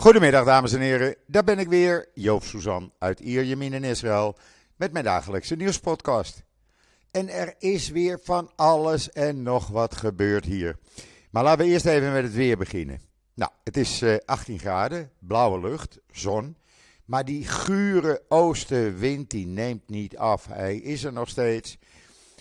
Goedemiddag dames en heren, daar ben ik weer, Joop Suzan uit Ierjemien in Israël, met mijn dagelijkse nieuwspodcast. En er is weer van alles en nog wat gebeurd hier. Maar laten we eerst even met het weer beginnen. Nou, het is 18 eh, graden, blauwe lucht, zon. Maar die gure oostenwind die neemt niet af. Hij is er nog steeds.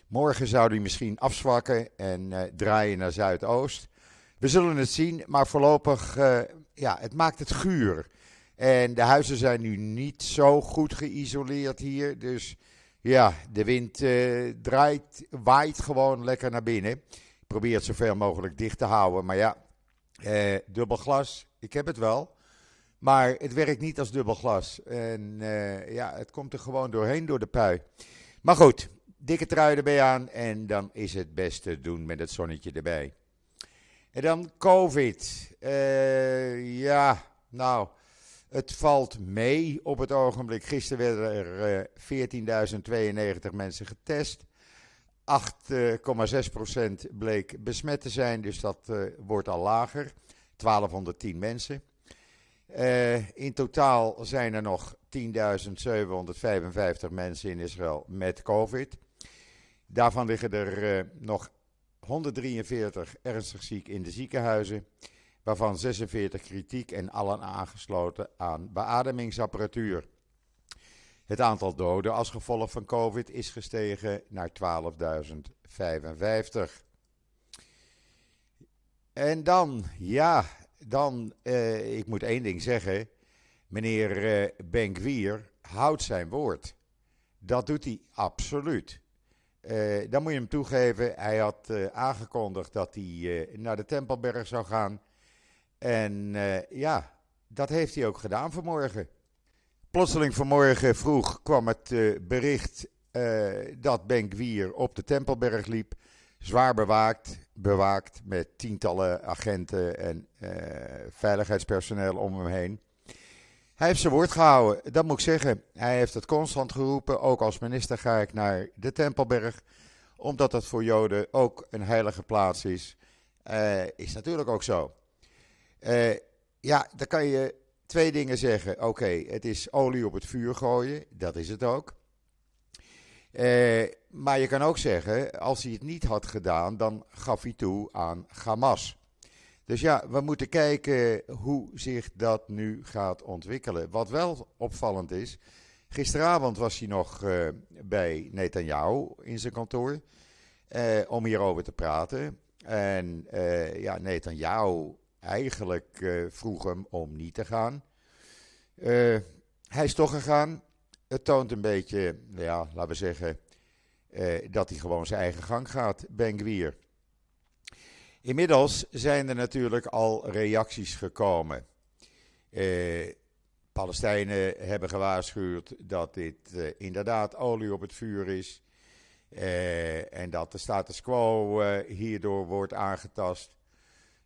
Morgen zou hij misschien afzwakken en uh, draaien naar zuidoost. We zullen het zien, maar voorlopig, uh, ja, het maakt het guur. En de huizen zijn nu niet zo goed geïsoleerd hier. Dus ja, de wind uh, draait, waait gewoon lekker naar binnen. Ik probeer het zoveel mogelijk dicht te houden. Maar ja, uh, dubbel glas, ik heb het wel. Maar het werkt niet als dubbel glas. En ja, het komt er gewoon doorheen door de pui. Maar goed, dikke trui erbij aan en dan is het best te doen met het zonnetje erbij. En dan COVID. Uh, ja, nou, het valt mee op het ogenblik. Gisteren werden er uh, 14.092 mensen getest. 8,6% bleek besmet te zijn, dus dat wordt al lager. 1210 mensen. In totaal zijn er nog 10.755 mensen in Israël met COVID. Daarvan liggen er uh, nog 143 ernstig ziek in de ziekenhuizen, waarvan 46 kritiek en allen aangesloten aan beademingsapparatuur. Het aantal doden als gevolg van COVID is gestegen naar 12.055. En dan, ja, dan, eh, ik moet één ding zeggen. Meneer eh, Benkwier houdt zijn woord. Dat doet hij absoluut. Uh, dan moet je hem toegeven, hij had uh, aangekondigd dat hij uh, naar de Tempelberg zou gaan. En ja, dat heeft hij ook gedaan vanmorgen. Plotseling vanmorgen vroeg kwam het bericht dat Benkwier op de Tempelberg liep. Zwaar bewaakt, bewaakt met tientallen agenten en veiligheidspersoneel om hem heen. Hij heeft zijn woord gehouden, dat moet ik zeggen. Hij heeft het constant geroepen. Ook als minister ga ik naar de Tempelberg. Omdat dat voor Joden ook een heilige plaats is. Uh, is natuurlijk ook zo. Uh, ja, dan kan je twee dingen zeggen. Oké, het is olie op het vuur gooien. Dat is het ook. Uh, maar je kan ook zeggen, als hij het niet had gedaan, dan gaf hij toe aan Hamas. Dus ja, we moeten kijken hoe zich dat nu gaat ontwikkelen. Wat wel opvallend is, gisteravond was hij nog uh, bij Netanyahu in zijn kantoor uh, om hierover te praten. En uh, ja, Netanyahu eigenlijk vroeg hem om niet te gaan. hij is toch gegaan. Het toont een beetje, ja, laten we zeggen, dat hij gewoon zijn eigen gang gaat, Ben Gwier. Inmiddels zijn er natuurlijk al reacties gekomen. Eh, Palestijnen hebben gewaarschuwd dat dit eh, inderdaad olie op het vuur is. Eh, en dat de status quo eh, hierdoor wordt aangetast.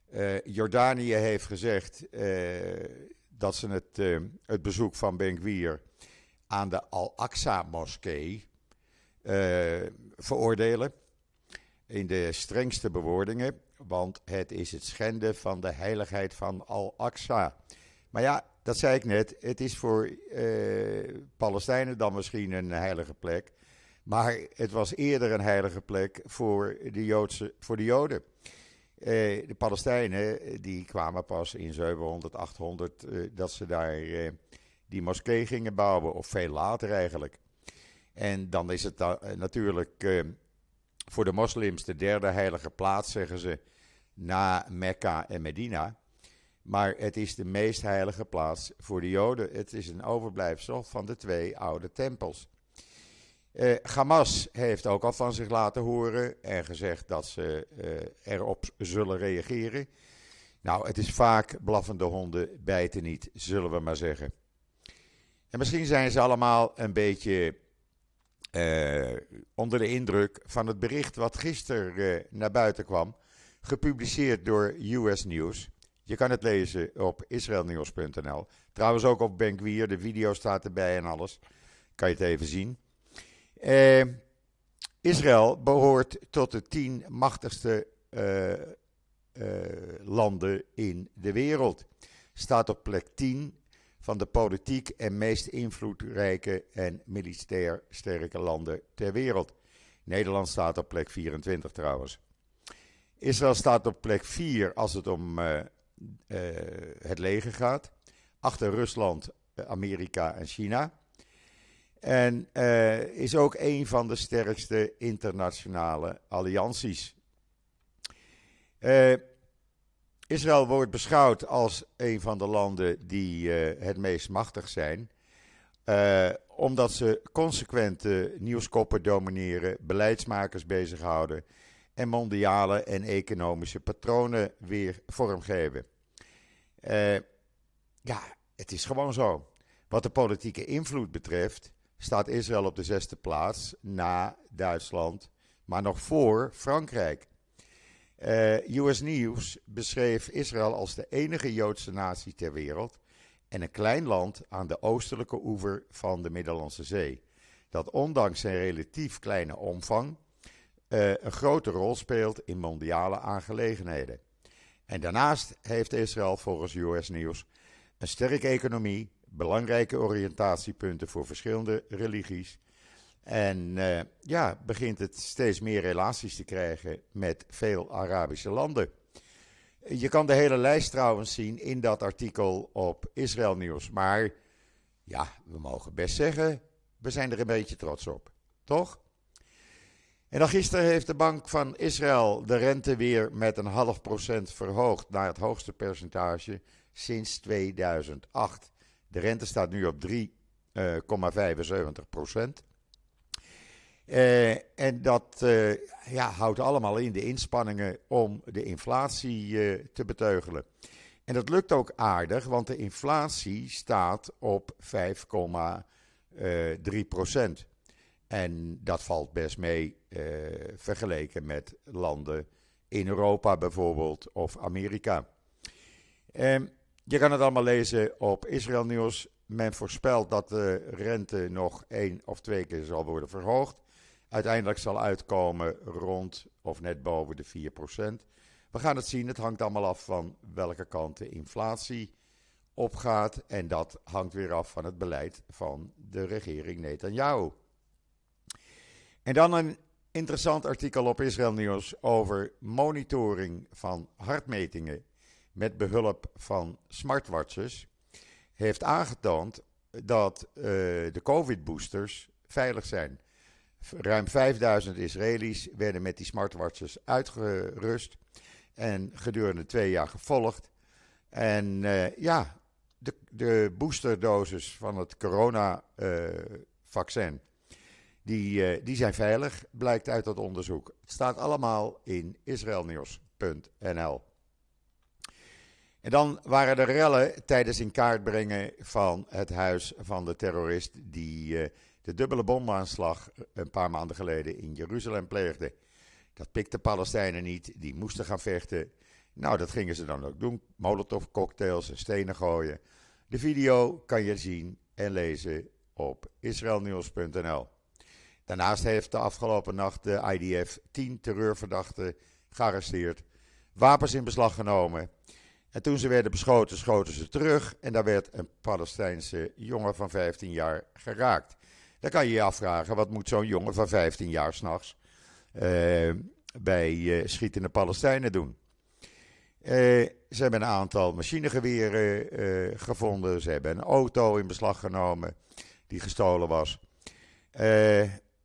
Eh, Jordanië heeft gezegd eh, dat ze het, het bezoek van Ben Gvir aan de Al-Aqsa-moskee veroordelen. In de strengste bewoordingen want het is het schenden van de heiligheid van Al-Aqsa. Maar ja, dat zei ik net, het is voor uh, Palestijnen dan misschien een heilige plek. Maar het was eerder een heilige plek voor de, Joodse, voor de Joden. Uh, de Palestijnen die kwamen pas in 700, 800 uh, dat ze daar die moskee gingen bouwen, of veel later eigenlijk. En dan is het natuurlijk voor de moslims de derde heilige plaats, zeggen ze, na Mekka en Medina. Maar het is de meest heilige plaats voor de Joden. Het is een overblijfsel van de twee oude tempels. Uh, Hamas heeft ook al van zich laten horen en gezegd dat ze uh, erop zullen reageren. Nou, het is vaak blaffende honden bijten niet, zullen we maar zeggen. En misschien zijn ze allemaal een beetje uh, onder de indruk van het bericht wat gisteren naar buiten kwam gepubliceerd door US News. Je kan het lezen op israelnieuws.nl. Trouwens ook op Benkwier, de video staat erbij en alles. Kan je het even zien. Eh, Israël behoort tot de tien machtigste uh, uh, landen in de wereld. staat op plek 10 van de politiek en meest invloedrijke en militair sterke landen ter wereld. Nederland staat op plek 24 trouwens. Israël staat op plek 4 als het om uh, uh, het leger gaat. Achter Rusland, Amerika en China. En is ook een van de sterkste internationale allianties. Israël wordt beschouwd als een van de landen die het meest machtig zijn. Omdat ze consequente nieuwskoppen domineren, beleidsmakers bezighouden en mondiale en economische patronen weer vormgeven. Uh, ja, het is gewoon zo. Wat de politieke invloed betreft, staat Israël op de zesde plaats na Duitsland, maar nog voor Frankrijk. Uh, US News beschreef Israël als de enige Joodse natie ter wereld en een klein land aan de oostelijke oever van de Middellandse Zee, dat ondanks zijn relatief kleine omvang een grote rol speelt in mondiale aangelegenheden. En daarnaast heeft Israël volgens US News een sterke economie, belangrijke oriëntatiepunten voor verschillende religies en uh, ja, begint het steeds meer relaties te krijgen met veel Arabische landen. Je kan de hele lijst trouwens zien in dat artikel op Israël Nieuws. Maar ja, we mogen best zeggen, we zijn er een beetje trots op. Toch? En dan gisteren heeft de Bank van Israël de rente weer met een half procent verhoogd naar het hoogste percentage sinds 2008. De rente staat nu op 3,75 uh, procent. Uh, en dat uh, ja, houdt allemaal in de inspanningen om de inflatie te beteugelen. En dat lukt ook aardig, want de inflatie staat op 5,3 procent. En dat valt best mee vergeleken met landen in Europa bijvoorbeeld of Amerika. Ehm, je kan het allemaal lezen op Israël Nieuws. Men voorspelt dat de rente nog één of twee keer zal worden verhoogd uiteindelijk zal uitkomen rond of net boven de 4%. We gaan het zien, het hangt allemaal af van welke kant de inflatie opgaat. En dat hangt weer af van het beleid van de regering Netanyahu. En dan een interessant artikel op Israël Nieuws over monitoring van hartmetingen met behulp van smartwatches. Heeft aangetoond dat uh, de COVID-boosters veilig zijn. Ruim 5000 Israëli's werden met die smartwatches uitgerust en gedurende twee jaar gevolgd. En uh, ja, de, de boosterdosis van het corona-vaccin, uh, die, uh, die zijn veilig, blijkt uit dat onderzoek. Staat allemaal in israelnieuws.nl. En dan waren er rellen tijdens in kaart brengen van het huis van de terrorist die de dubbele bomaanslag een paar maanden geleden in Jeruzalem pleegde. Dat pikte Palestijnen niet, die moesten gaan vechten. Nou, dat gingen ze dan ook doen. Molotov cocktails en stenen gooien. De video kan je zien en lezen op israelnieuws.nl. Daarnaast heeft de afgelopen nacht de IDF 10 terreurverdachten gearresteerd, wapens in beslag genomen. En toen ze werden beschoten, schoten ze terug en daar werd een Palestijnse jongen van 15 jaar geraakt. Dan kan je je afvragen, wat moet zo'n jongen van 15 jaar s'nachts uh, bij uh, schietende Palestijnen doen? Uh, ze hebben een aantal machinegeweren gevonden. Ze hebben een auto in beslag genomen die gestolen was.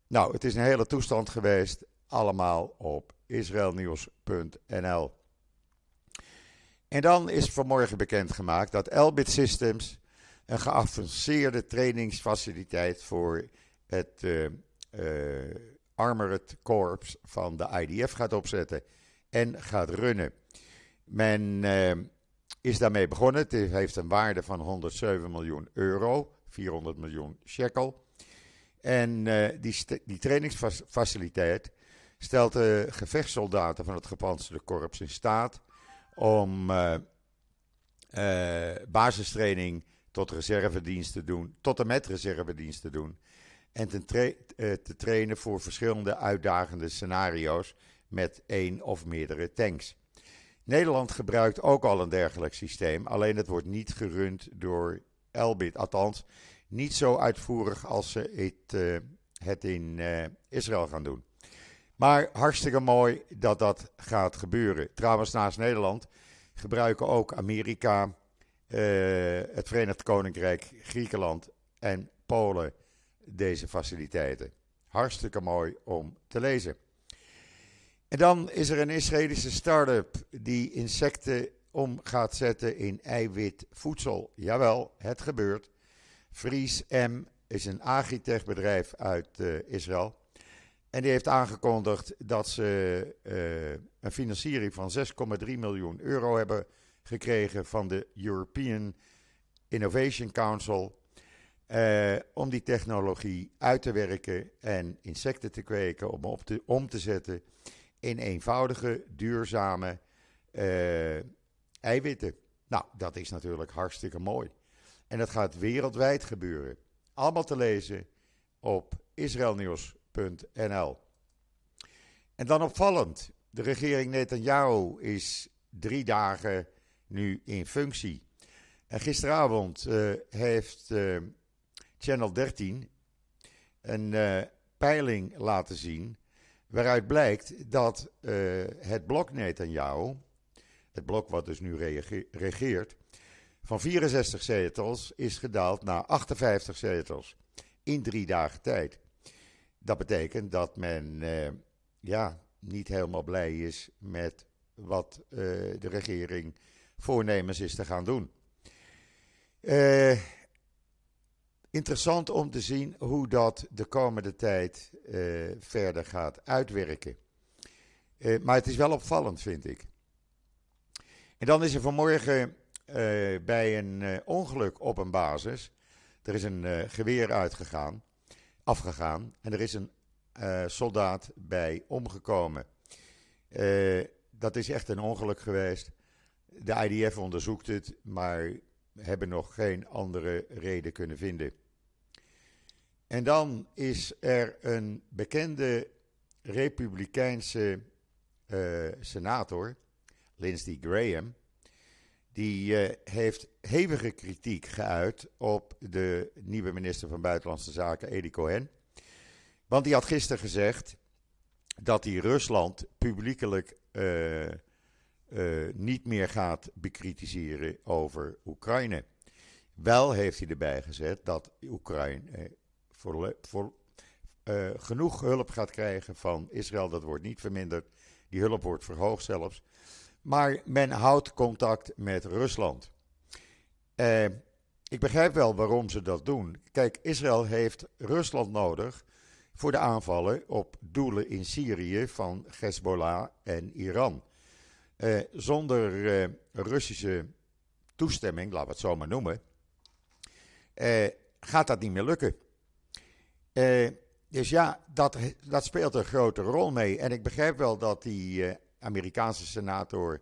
Nou, het is een hele toestand geweest. Allemaal op israelnieuws.nl. En dan is vanmorgen bekendgemaakt dat Elbit Systems een geavanceerde trainingsfaciliteit voor het uh, uh, Armored Corps van de IDF gaat opzetten en gaat runnen. Men uh, is daarmee begonnen. Het heeft een waarde van 107 miljoen euro, 400 miljoen shekel. En die, die trainingsfaciliteit stelt de gevechtssoldaten van het gepantserde korps in staat om basistraining tot reservedienst te doen, tot en met reservedienst te doen. En te, te trainen voor verschillende uitdagende scenario's met één of meerdere tanks. Nederland gebruikt ook al een dergelijk systeem, alleen het wordt niet gerund door Elbit. Althans, niet zo uitvoerig als ze het, het in uh, Israël gaan doen. Maar hartstikke mooi dat dat gaat gebeuren. Trouwens, naast Nederland gebruiken ook Amerika, uh, het Verenigd Koninkrijk, Griekenland en Polen deze faciliteiten. Hartstikke mooi om te lezen. En dan is er een Israëlische start-up die insecten om gaat zetten in eiwitvoedsel. Jawel, het gebeurt. Fries M is een agritechbedrijf uit uh, Israël. En die heeft aangekondigd dat ze uh, een financiering van 6,3 miljoen euro hebben gekregen van de European Innovation Council. Uh, om die technologie uit te werken en insecten te kweken, om op te, om te zetten in eenvoudige, duurzame eiwitten. Nou, dat is natuurlijk hartstikke mooi. En dat gaat wereldwijd gebeuren. Allemaal te lezen op israelnieuws.nl. En dan opvallend, de regering Netanyahu is drie dagen nu in functie. En gisteravond uh, heeft uh, Channel 13 een uh, peiling laten zien. Waaruit blijkt dat het blok Netanyahu, het blok wat dus nu regeert, van 64 zetels is gedaald naar 58 zetels in drie dagen tijd. Dat betekent dat men uh, ja, niet helemaal blij is met wat uh, de regering voornemens is te gaan doen. Uh, interessant om te zien hoe dat de komende tijd verder gaat uitwerken. maar het is wel opvallend, vind ik. En dan is er vanmorgen bij een uh, ongeluk op een basis. Er is een uh, geweer uitgegaan, afgegaan en er is een soldaat bij omgekomen. dat is echt een ongeluk geweest. De IDF onderzoekt het, maar hebben nog geen andere reden kunnen vinden. En dan is er een bekende republikeinse senator, Lindsey Graham die uh, heeft hevige kritiek geuit op de nieuwe minister van Buitenlandse Zaken, Edi Cohen. Want die had gisteren gezegd dat hij Rusland publiekelijk uh, uh, niet meer gaat bekritiseren over Oekraïne. Wel heeft hij erbij gezet dat Oekraïne voor, voor, genoeg hulp gaat krijgen van Israël. Dat wordt niet verminderd. Die hulp wordt verhoogd zelfs. Maar men houdt contact met Rusland. Eh, ik begrijp wel waarom ze dat doen. Kijk, Israël heeft Rusland nodig voor de aanvallen op doelen in Syrië van Hezbollah en Iran. Eh, zonder eh, Russische toestemming, laten we het zo maar noemen, gaat dat niet meer lukken. Dus ja, dat, dat speelt een grote rol mee. En ik begrijp wel dat die Amerikaanse senator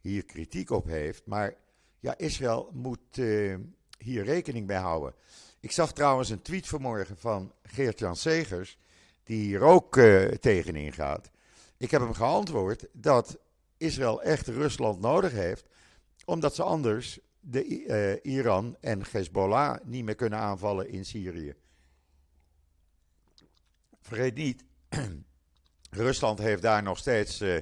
hier kritiek op heeft. Maar ja, Israël moet uh, hier rekening mee houden. Ik zag trouwens een tweet vanmorgen van Geert-Jan Segers, die hier ook uh, tegenin gaat. Ik heb hem geantwoord dat Israël echt Rusland nodig heeft, omdat ze anders de, uh, Iran en Hezbollah niet meer kunnen aanvallen in Syrië. Vergeet niet, Rusland heeft daar nog steeds uh,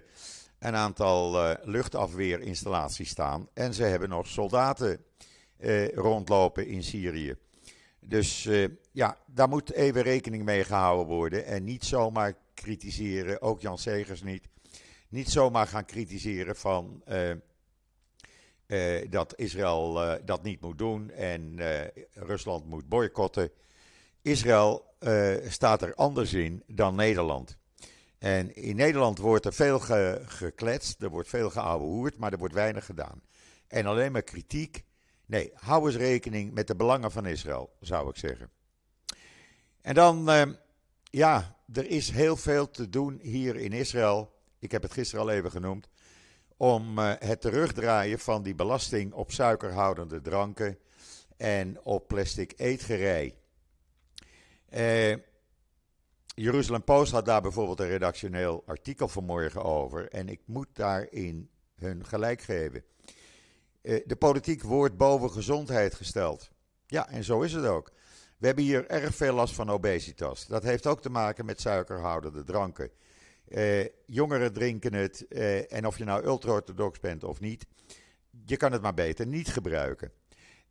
een aantal uh, luchtafweerinstallaties staan. En ze hebben nog soldaten uh, rondlopen in Syrië. Dus ja, daar moet even rekening mee gehouden worden. En niet zomaar kritiseren, ook Jan Segers niet. Niet zomaar gaan kritiseren van dat Israël dat niet moet doen en Rusland moet boycotten. Israël staat er anders in dan Nederland. En in Nederland wordt er veel ge gekletst, er wordt veel geouwehoerd, maar er wordt weinig gedaan. En alleen maar kritiek. Nee, hou eens rekening met de belangen van Israël, zou ik zeggen. En dan, uh, ja, er is heel veel te doen hier in Israël. Ik heb het gisteren al even genoemd. Om uh, het terugdraaien van die belasting op suikerhoudende dranken en op plastic eetgerei. Uh, Jeruzalem Post had daar bijvoorbeeld een redactioneel artikel vanmorgen over. En ik moet daarin hun gelijk geven. de politiek wordt boven gezondheid gesteld. Ja, en zo is het ook. We hebben hier erg veel last van obesitas. Dat heeft ook te maken met suikerhoudende dranken. Uh, jongeren drinken het uh, en of je nou ultra-orthodox bent of niet, je kan het maar beter niet gebruiken.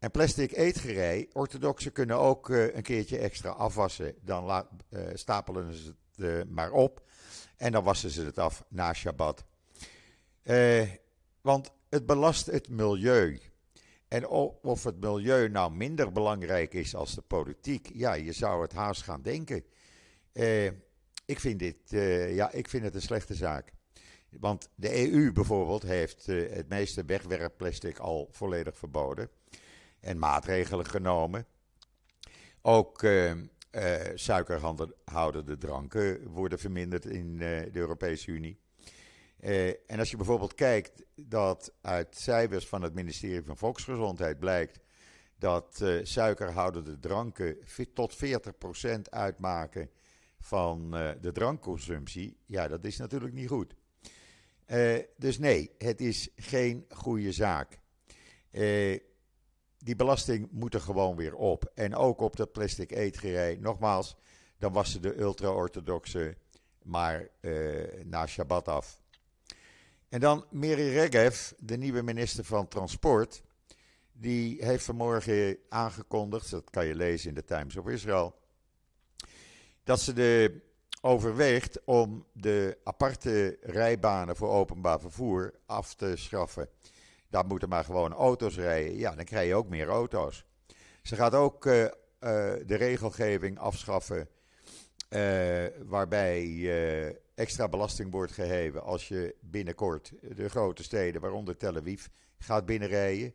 En plastic eetgerei, orthodoxen kunnen ook uh, een keertje extra afwassen. Dan stapelen ze het maar op en dan wassen ze het af na Shabbat. want het belast het milieu. En of het milieu nou minder belangrijk is als de politiek, ja, je zou het haast gaan denken. Eh, ik, vind dit, eh, ja, ik vind het een slechte zaak. Want de EU bijvoorbeeld heeft het meeste wegwerpplastic al volledig verboden. En maatregelen genomen. Ook suikerhoudende dranken worden verminderd in de Europese Unie. Eh, en als je bijvoorbeeld kijkt dat uit cijfers van het ministerie van Volksgezondheid blijkt dat uh, suikerhoudende dranken tot 40% uitmaken van uh, de drankconsumptie, ja, dat is natuurlijk niet goed. dus nee, het is geen goede zaak. Die belasting moet er gewoon weer op. En ook op dat plastic eetgerij. Nogmaals, dan wassen de ultra-orthodoxe maar na Shabbat af. En dan Miri Regev, de nieuwe minister van Transport. Die heeft vanmorgen aangekondigd, dat kan je lezen in de Times of Israel, dat ze de overweegt om de aparte rijbanen voor openbaar vervoer af te schaffen. Daar moeten maar gewoon auto's rijden. Ja, dan krijg je ook meer auto's. Ze gaat ook uh, uh, de regelgeving afschaffen uh, waarbij extra belasting wordt geheven als je binnenkort de grote steden, waaronder Tel Aviv, gaat binnenrijden.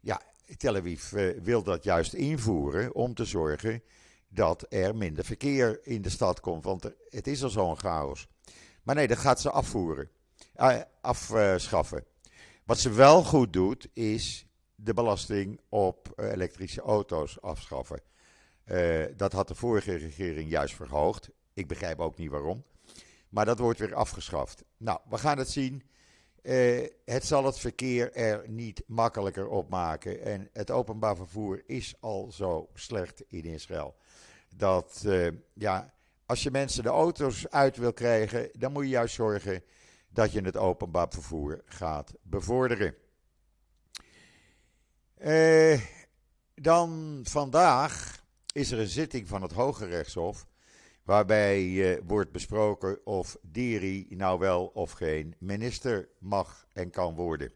Ja, Tel Aviv wil dat juist invoeren om te zorgen dat er minder verkeer in de stad komt, want het is al zo'n chaos. Maar nee, dat gaat ze afvoeren, afschaffen. Wat ze wel goed doet, is de belasting op uh, elektrische auto's afschaffen. dat had de vorige regering juist verhoogd. Ik begrijp ook niet waarom. Maar dat wordt weer afgeschaft. Nou, we gaan het zien. Uh, het zal het verkeer er niet makkelijker op maken. En het openbaar vervoer is al zo slecht in Israël. Dat, ja, als je mensen de auto's uit wil krijgen, dan moet je juist zorgen dat je het openbaar vervoer gaat bevorderen. Uh, dan vandaag is er een zitting van het Hoge Rechtshof Waarbij uh, wordt besproken of Diri nou wel of geen minister mag en kan worden.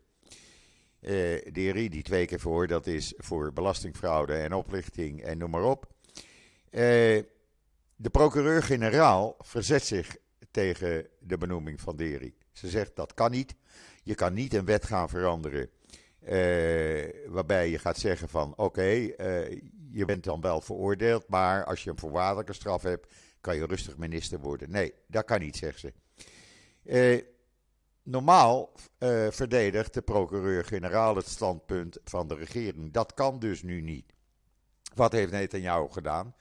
Uh, Diri, die twee keer voor, dat is voor belastingfraude en oplichting en noem maar op. Uh, de procureur-generaal verzet zich tegen de benoeming van Deri. Ze zegt dat kan niet. Je kan niet een wet gaan veranderen. waarbij je gaat zeggen van oké, je bent dan wel veroordeeld, maar als je een voorwaardelijke straf hebt, kan je rustig minister worden. Nee, dat kan niet, zegt ze. Eh, normaal verdedigt de procureur-generaal het standpunt van de regering. Dat kan dus nu niet. Wat heeft Netanyahu gedaan?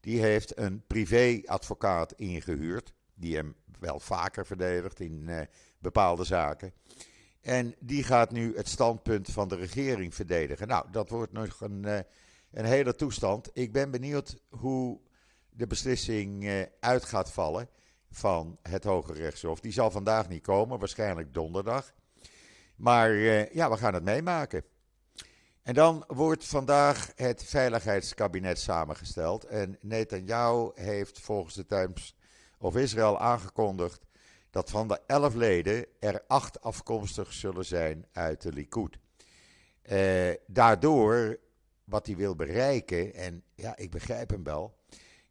Die heeft een privé-advocaat ingehuurd, die hem wel vaker verdedigt in uh, bepaalde zaken. En die gaat nu het standpunt van de regering verdedigen. Nou, dat wordt nog een, een hele toestand. Ik ben benieuwd hoe de beslissing uh, uit gaat vallen van het Hoge Rechtshof. Die zal vandaag niet komen, waarschijnlijk donderdag. Maar ja, we gaan het meemaken. En dan wordt vandaag het Veiligheidskabinet samengesteld. En Netanyahu heeft volgens de Times of Israël aangekondigd dat van de elf leden er acht afkomstig zullen zijn uit de Likud. Uh, daardoor, wat hij wil bereiken, en ja, ik begrijp hem wel,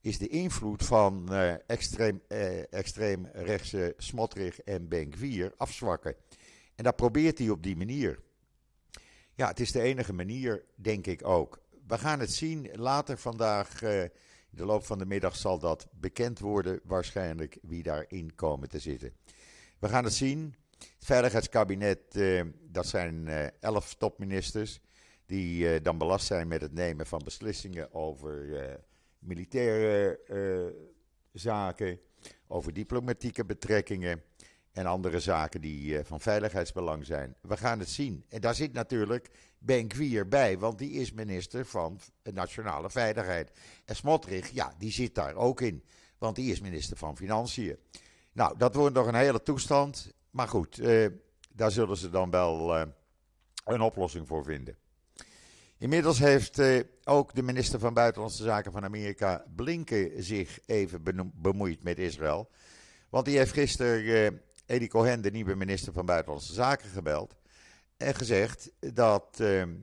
is de invloed van uh, extreem, uh, extreemrechtse Smotrich en Benkwier afzwakken. En dat probeert hij op die manier. Ja, het is de enige manier, denk ik ook. We gaan het zien later vandaag. De loop van de middag zal dat bekend worden, waarschijnlijk wie daarin komen te zitten. We gaan het zien. Het Veiligheidskabinet, dat zijn elf topministers, die dan belast zijn met het nemen van beslissingen over militaire zaken, over diplomatieke betrekkingen en andere zaken die van veiligheidsbelang zijn. We gaan het zien. En daar zit natuurlijk Ben Gwier bij, want die is minister van Nationale Veiligheid. En Smotrich, ja, die zit daar ook in, want die is minister van Financiën. Nou, dat wordt nog een hele toestand. Maar goed, eh, daar zullen ze dan wel eh, een oplossing voor vinden. Inmiddels heeft eh, ook de minister van Buitenlandse Zaken van Amerika, Blinken, zich even bemoeid met Israël. Want die heeft gisteren uh, Eddie Cohen, de nieuwe minister van Buitenlandse Zaken, gebeld. En gezegd dat ehm,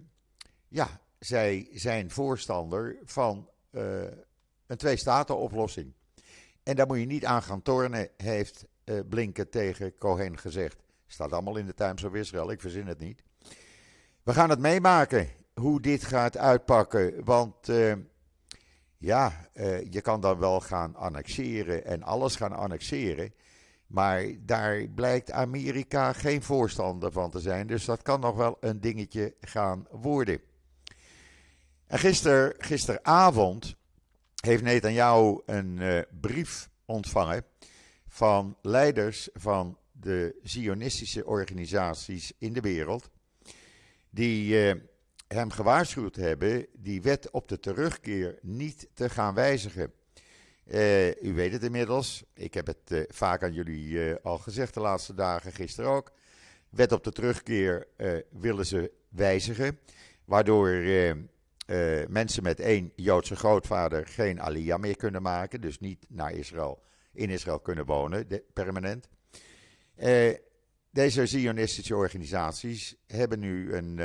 ja, zij zijn voorstander van een twee-staten-oplossing. En daar moet je niet aan gaan tornen, heeft uh, Blinken tegen Cohen gezegd. Staat allemaal in de Times of Israel, ik verzin het niet. We gaan het meemaken hoe dit gaat uitpakken. Want uh, ja, uh, je kan dan wel gaan annexeren en alles gaan annexeren. Maar daar blijkt Amerika geen voorstander van te zijn. Dus dat kan nog wel een dingetje gaan worden. En gister, gisteravond heeft Netanyahu een uh, brief ontvangen van leiders van de Zionistische organisaties in de wereld, die uh, hem gewaarschuwd hebben die wet op de terugkeer niet te gaan wijzigen. Uh, u weet het inmiddels, ik heb het vaak aan jullie al gezegd de laatste dagen, gisteren ook. Wet op de terugkeer willen ze wijzigen, waardoor mensen met één Joodse grootvader geen aliyah meer kunnen maken. Dus niet naar Israël, in Israël kunnen wonen, permanent. Deze Zionistische organisaties hebben nu een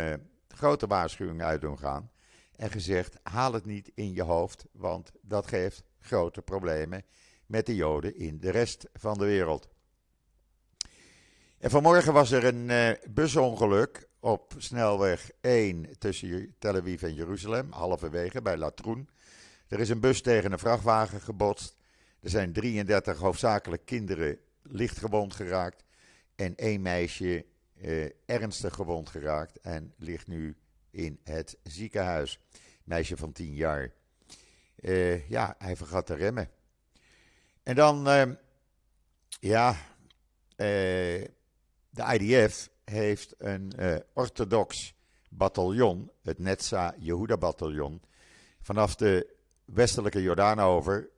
grote waarschuwing uit doen gaan. En gezegd: haal het niet in je hoofd, want dat geeft grote problemen met de Joden in de rest van de wereld. En vanmorgen was er een busongeluk op snelweg 1 tussen Tel Aviv en Jeruzalem, halverwege bij Latroen. Er is een bus tegen een vrachtwagen gebotst. Er zijn 33 hoofdzakelijk kinderen licht gewond geraakt. En één meisje eh, ernstig gewond geraakt en ligt nu in het ziekenhuis. Meisje van 10 jaar. Uh, ja, hij vergat te remmen. En dan, uh, ja, uh, de IDF heeft een uh, orthodox bataljon, het Netza Yehuda bataljon, vanaf de westelijke Jordaanover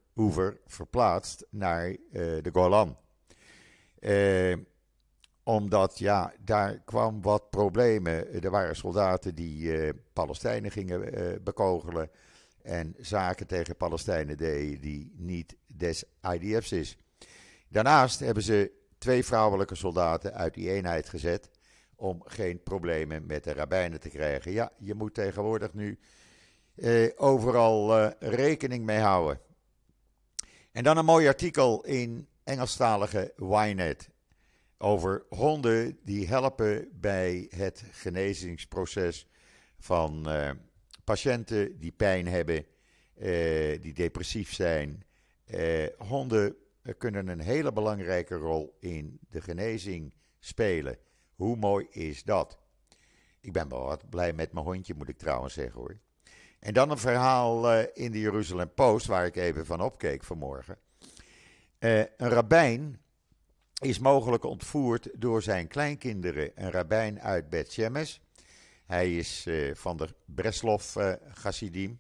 verplaatst naar de Golan. Omdat, ja, daar kwam wat problemen. Er waren soldaten die Palestijnen gingen bekogelen en zaken tegen Palestijnen deden die niet des IDF's is. Daarnaast hebben ze twee vrouwelijke soldaten uit die eenheid gezet om geen problemen met de rabbijnen te krijgen. Ja, je moet tegenwoordig nu eh, overal eh, rekening mee houden. En dan een mooi artikel in Engelstalige Ynet over honden die helpen bij het genezingsproces van uh, patiënten die pijn hebben, uh, die depressief zijn. Uh, honden kunnen een hele belangrijke rol in de genezing spelen. Hoe mooi is dat? Ik ben wel wat blij met mijn hondje, moet ik trouwens zeggen hoor. En dan een verhaal uh, in de Jeruzalem Post, waar ik even van opkeek vanmorgen. Een rabbijn is mogelijk ontvoerd door zijn kleinkinderen. Een rabbijn uit Bet Shemesh. Hij is uh, van de Breslov Chassidim.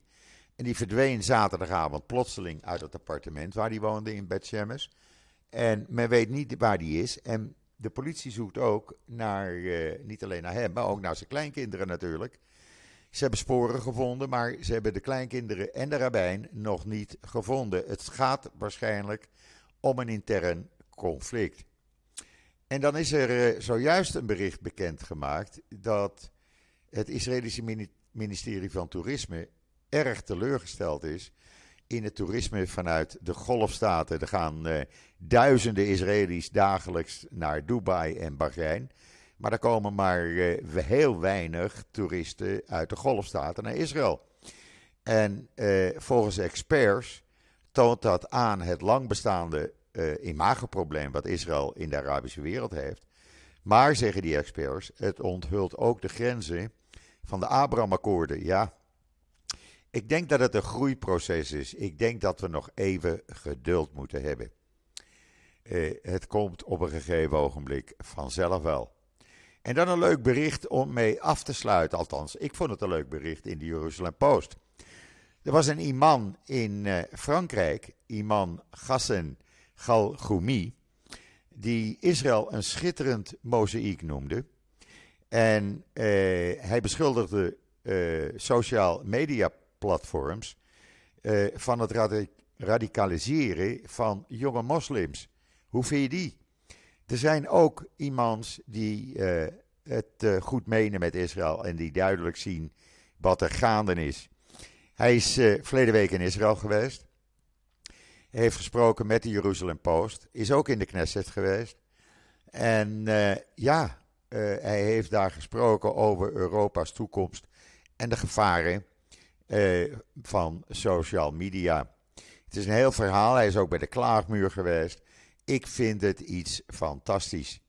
En die verdween zaterdagavond plotseling uit het appartement waar hij woonde in Bet Shemesh. En men weet niet waar die is. En de politie zoekt ook naar, uh, niet alleen naar hem, maar ook naar zijn kleinkinderen natuurlijk. Ze hebben sporen gevonden, maar ze hebben de kleinkinderen en de rabbijn nog niet gevonden. Het gaat waarschijnlijk om een intern conflict. En dan is er uh, zojuist een bericht bekendgemaakt dat het Israëlische ministerie van Toerisme erg teleurgesteld is in het toerisme vanuit de golfstaten. Er gaan uh, duizenden Israëli's dagelijks naar Dubai en Bahrein. Maar er komen maar uh, heel weinig toeristen uit de golfstaten naar Israël. En uh, volgens experts toont dat aan het lang bestaande imagoprobleem wat Israël in de Arabische wereld heeft. Maar, zeggen die experts, het onthult ook de grenzen van de Abraham-akkoorden. Ja, ik denk dat het een groeiproces is. Ik denk dat we nog even geduld moeten hebben. het komt op een gegeven ogenblik vanzelf wel. En dan een leuk bericht om mee af te sluiten. Althans, ik vond het een leuk bericht in de Jerusalem Post. Er was een imam in uh, Frankrijk, imam Ghassan Galgoumi, die Israël een schitterend mozaïek noemde. En uh, hij beschuldigde uh, social media platforms van het radicaliseren van jonge moslims. Hoe vind je die? Er zijn ook imams die het goed menen met Israël en die duidelijk zien wat er gaande is. Hij is verleden week in Israël geweest. Heeft gesproken met de Jeruzalem Post. Is ook in de Knesset geweest. En ja, hij heeft daar gesproken over Europa's toekomst en de gevaren van social media. Het is een heel verhaal. Hij is ook bij de klaagmuur geweest. Ik vind het iets fantastisch.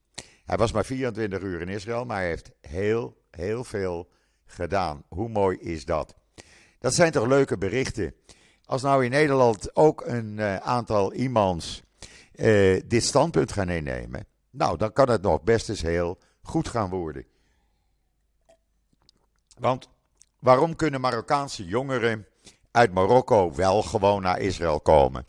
Hij was maar 24 uur in Israël, maar hij heeft heel, heel veel gedaan. Hoe mooi is dat? Dat zijn toch leuke berichten. Als nou in Nederland ook een uh, aantal iemands dit standpunt gaan innemen, nou, dan kan het nog best eens heel goed gaan worden. Want waarom kunnen Marokkaanse jongeren uit Marokko wel gewoon naar Israël komen?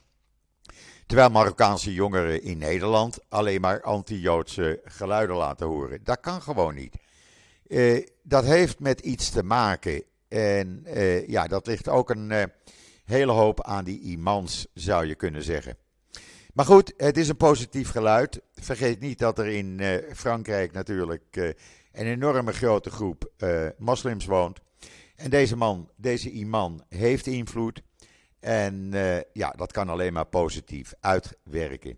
Terwijl Marokkaanse jongeren in Nederland alleen maar anti-Joodse geluiden laten horen. Dat kan gewoon niet. Uh, dat heeft met iets te maken. En uh, ja, dat ligt ook een uh, hele hoop aan die imams, zou je kunnen zeggen. Maar goed, het is een positief geluid. Vergeet niet dat er in uh, Frankrijk natuurlijk een enorme grote groep moslims woont. En deze man, deze imam, heeft invloed. En ja, dat kan alleen maar positief uitwerken.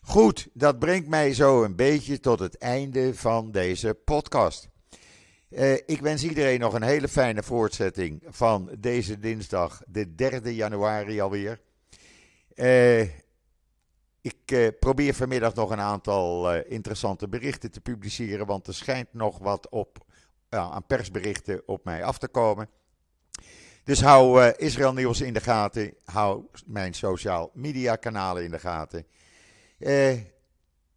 Goed, dat brengt mij zo een beetje tot het einde van deze podcast. Ik wens iedereen nog een hele fijne voortzetting van deze dinsdag, de 3 januari alweer. Uh, ik uh, probeer vanmiddag nog een aantal interessante berichten te publiceren, want er schijnt nog wat op, aan persberichten op mij af te komen. Dus hou Israël Nieuws in de gaten, hou mijn social media kanalen in de gaten.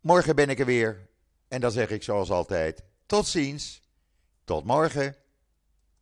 morgen ben ik er weer en dan zeg ik zoals altijd, tot ziens. Tot morgen.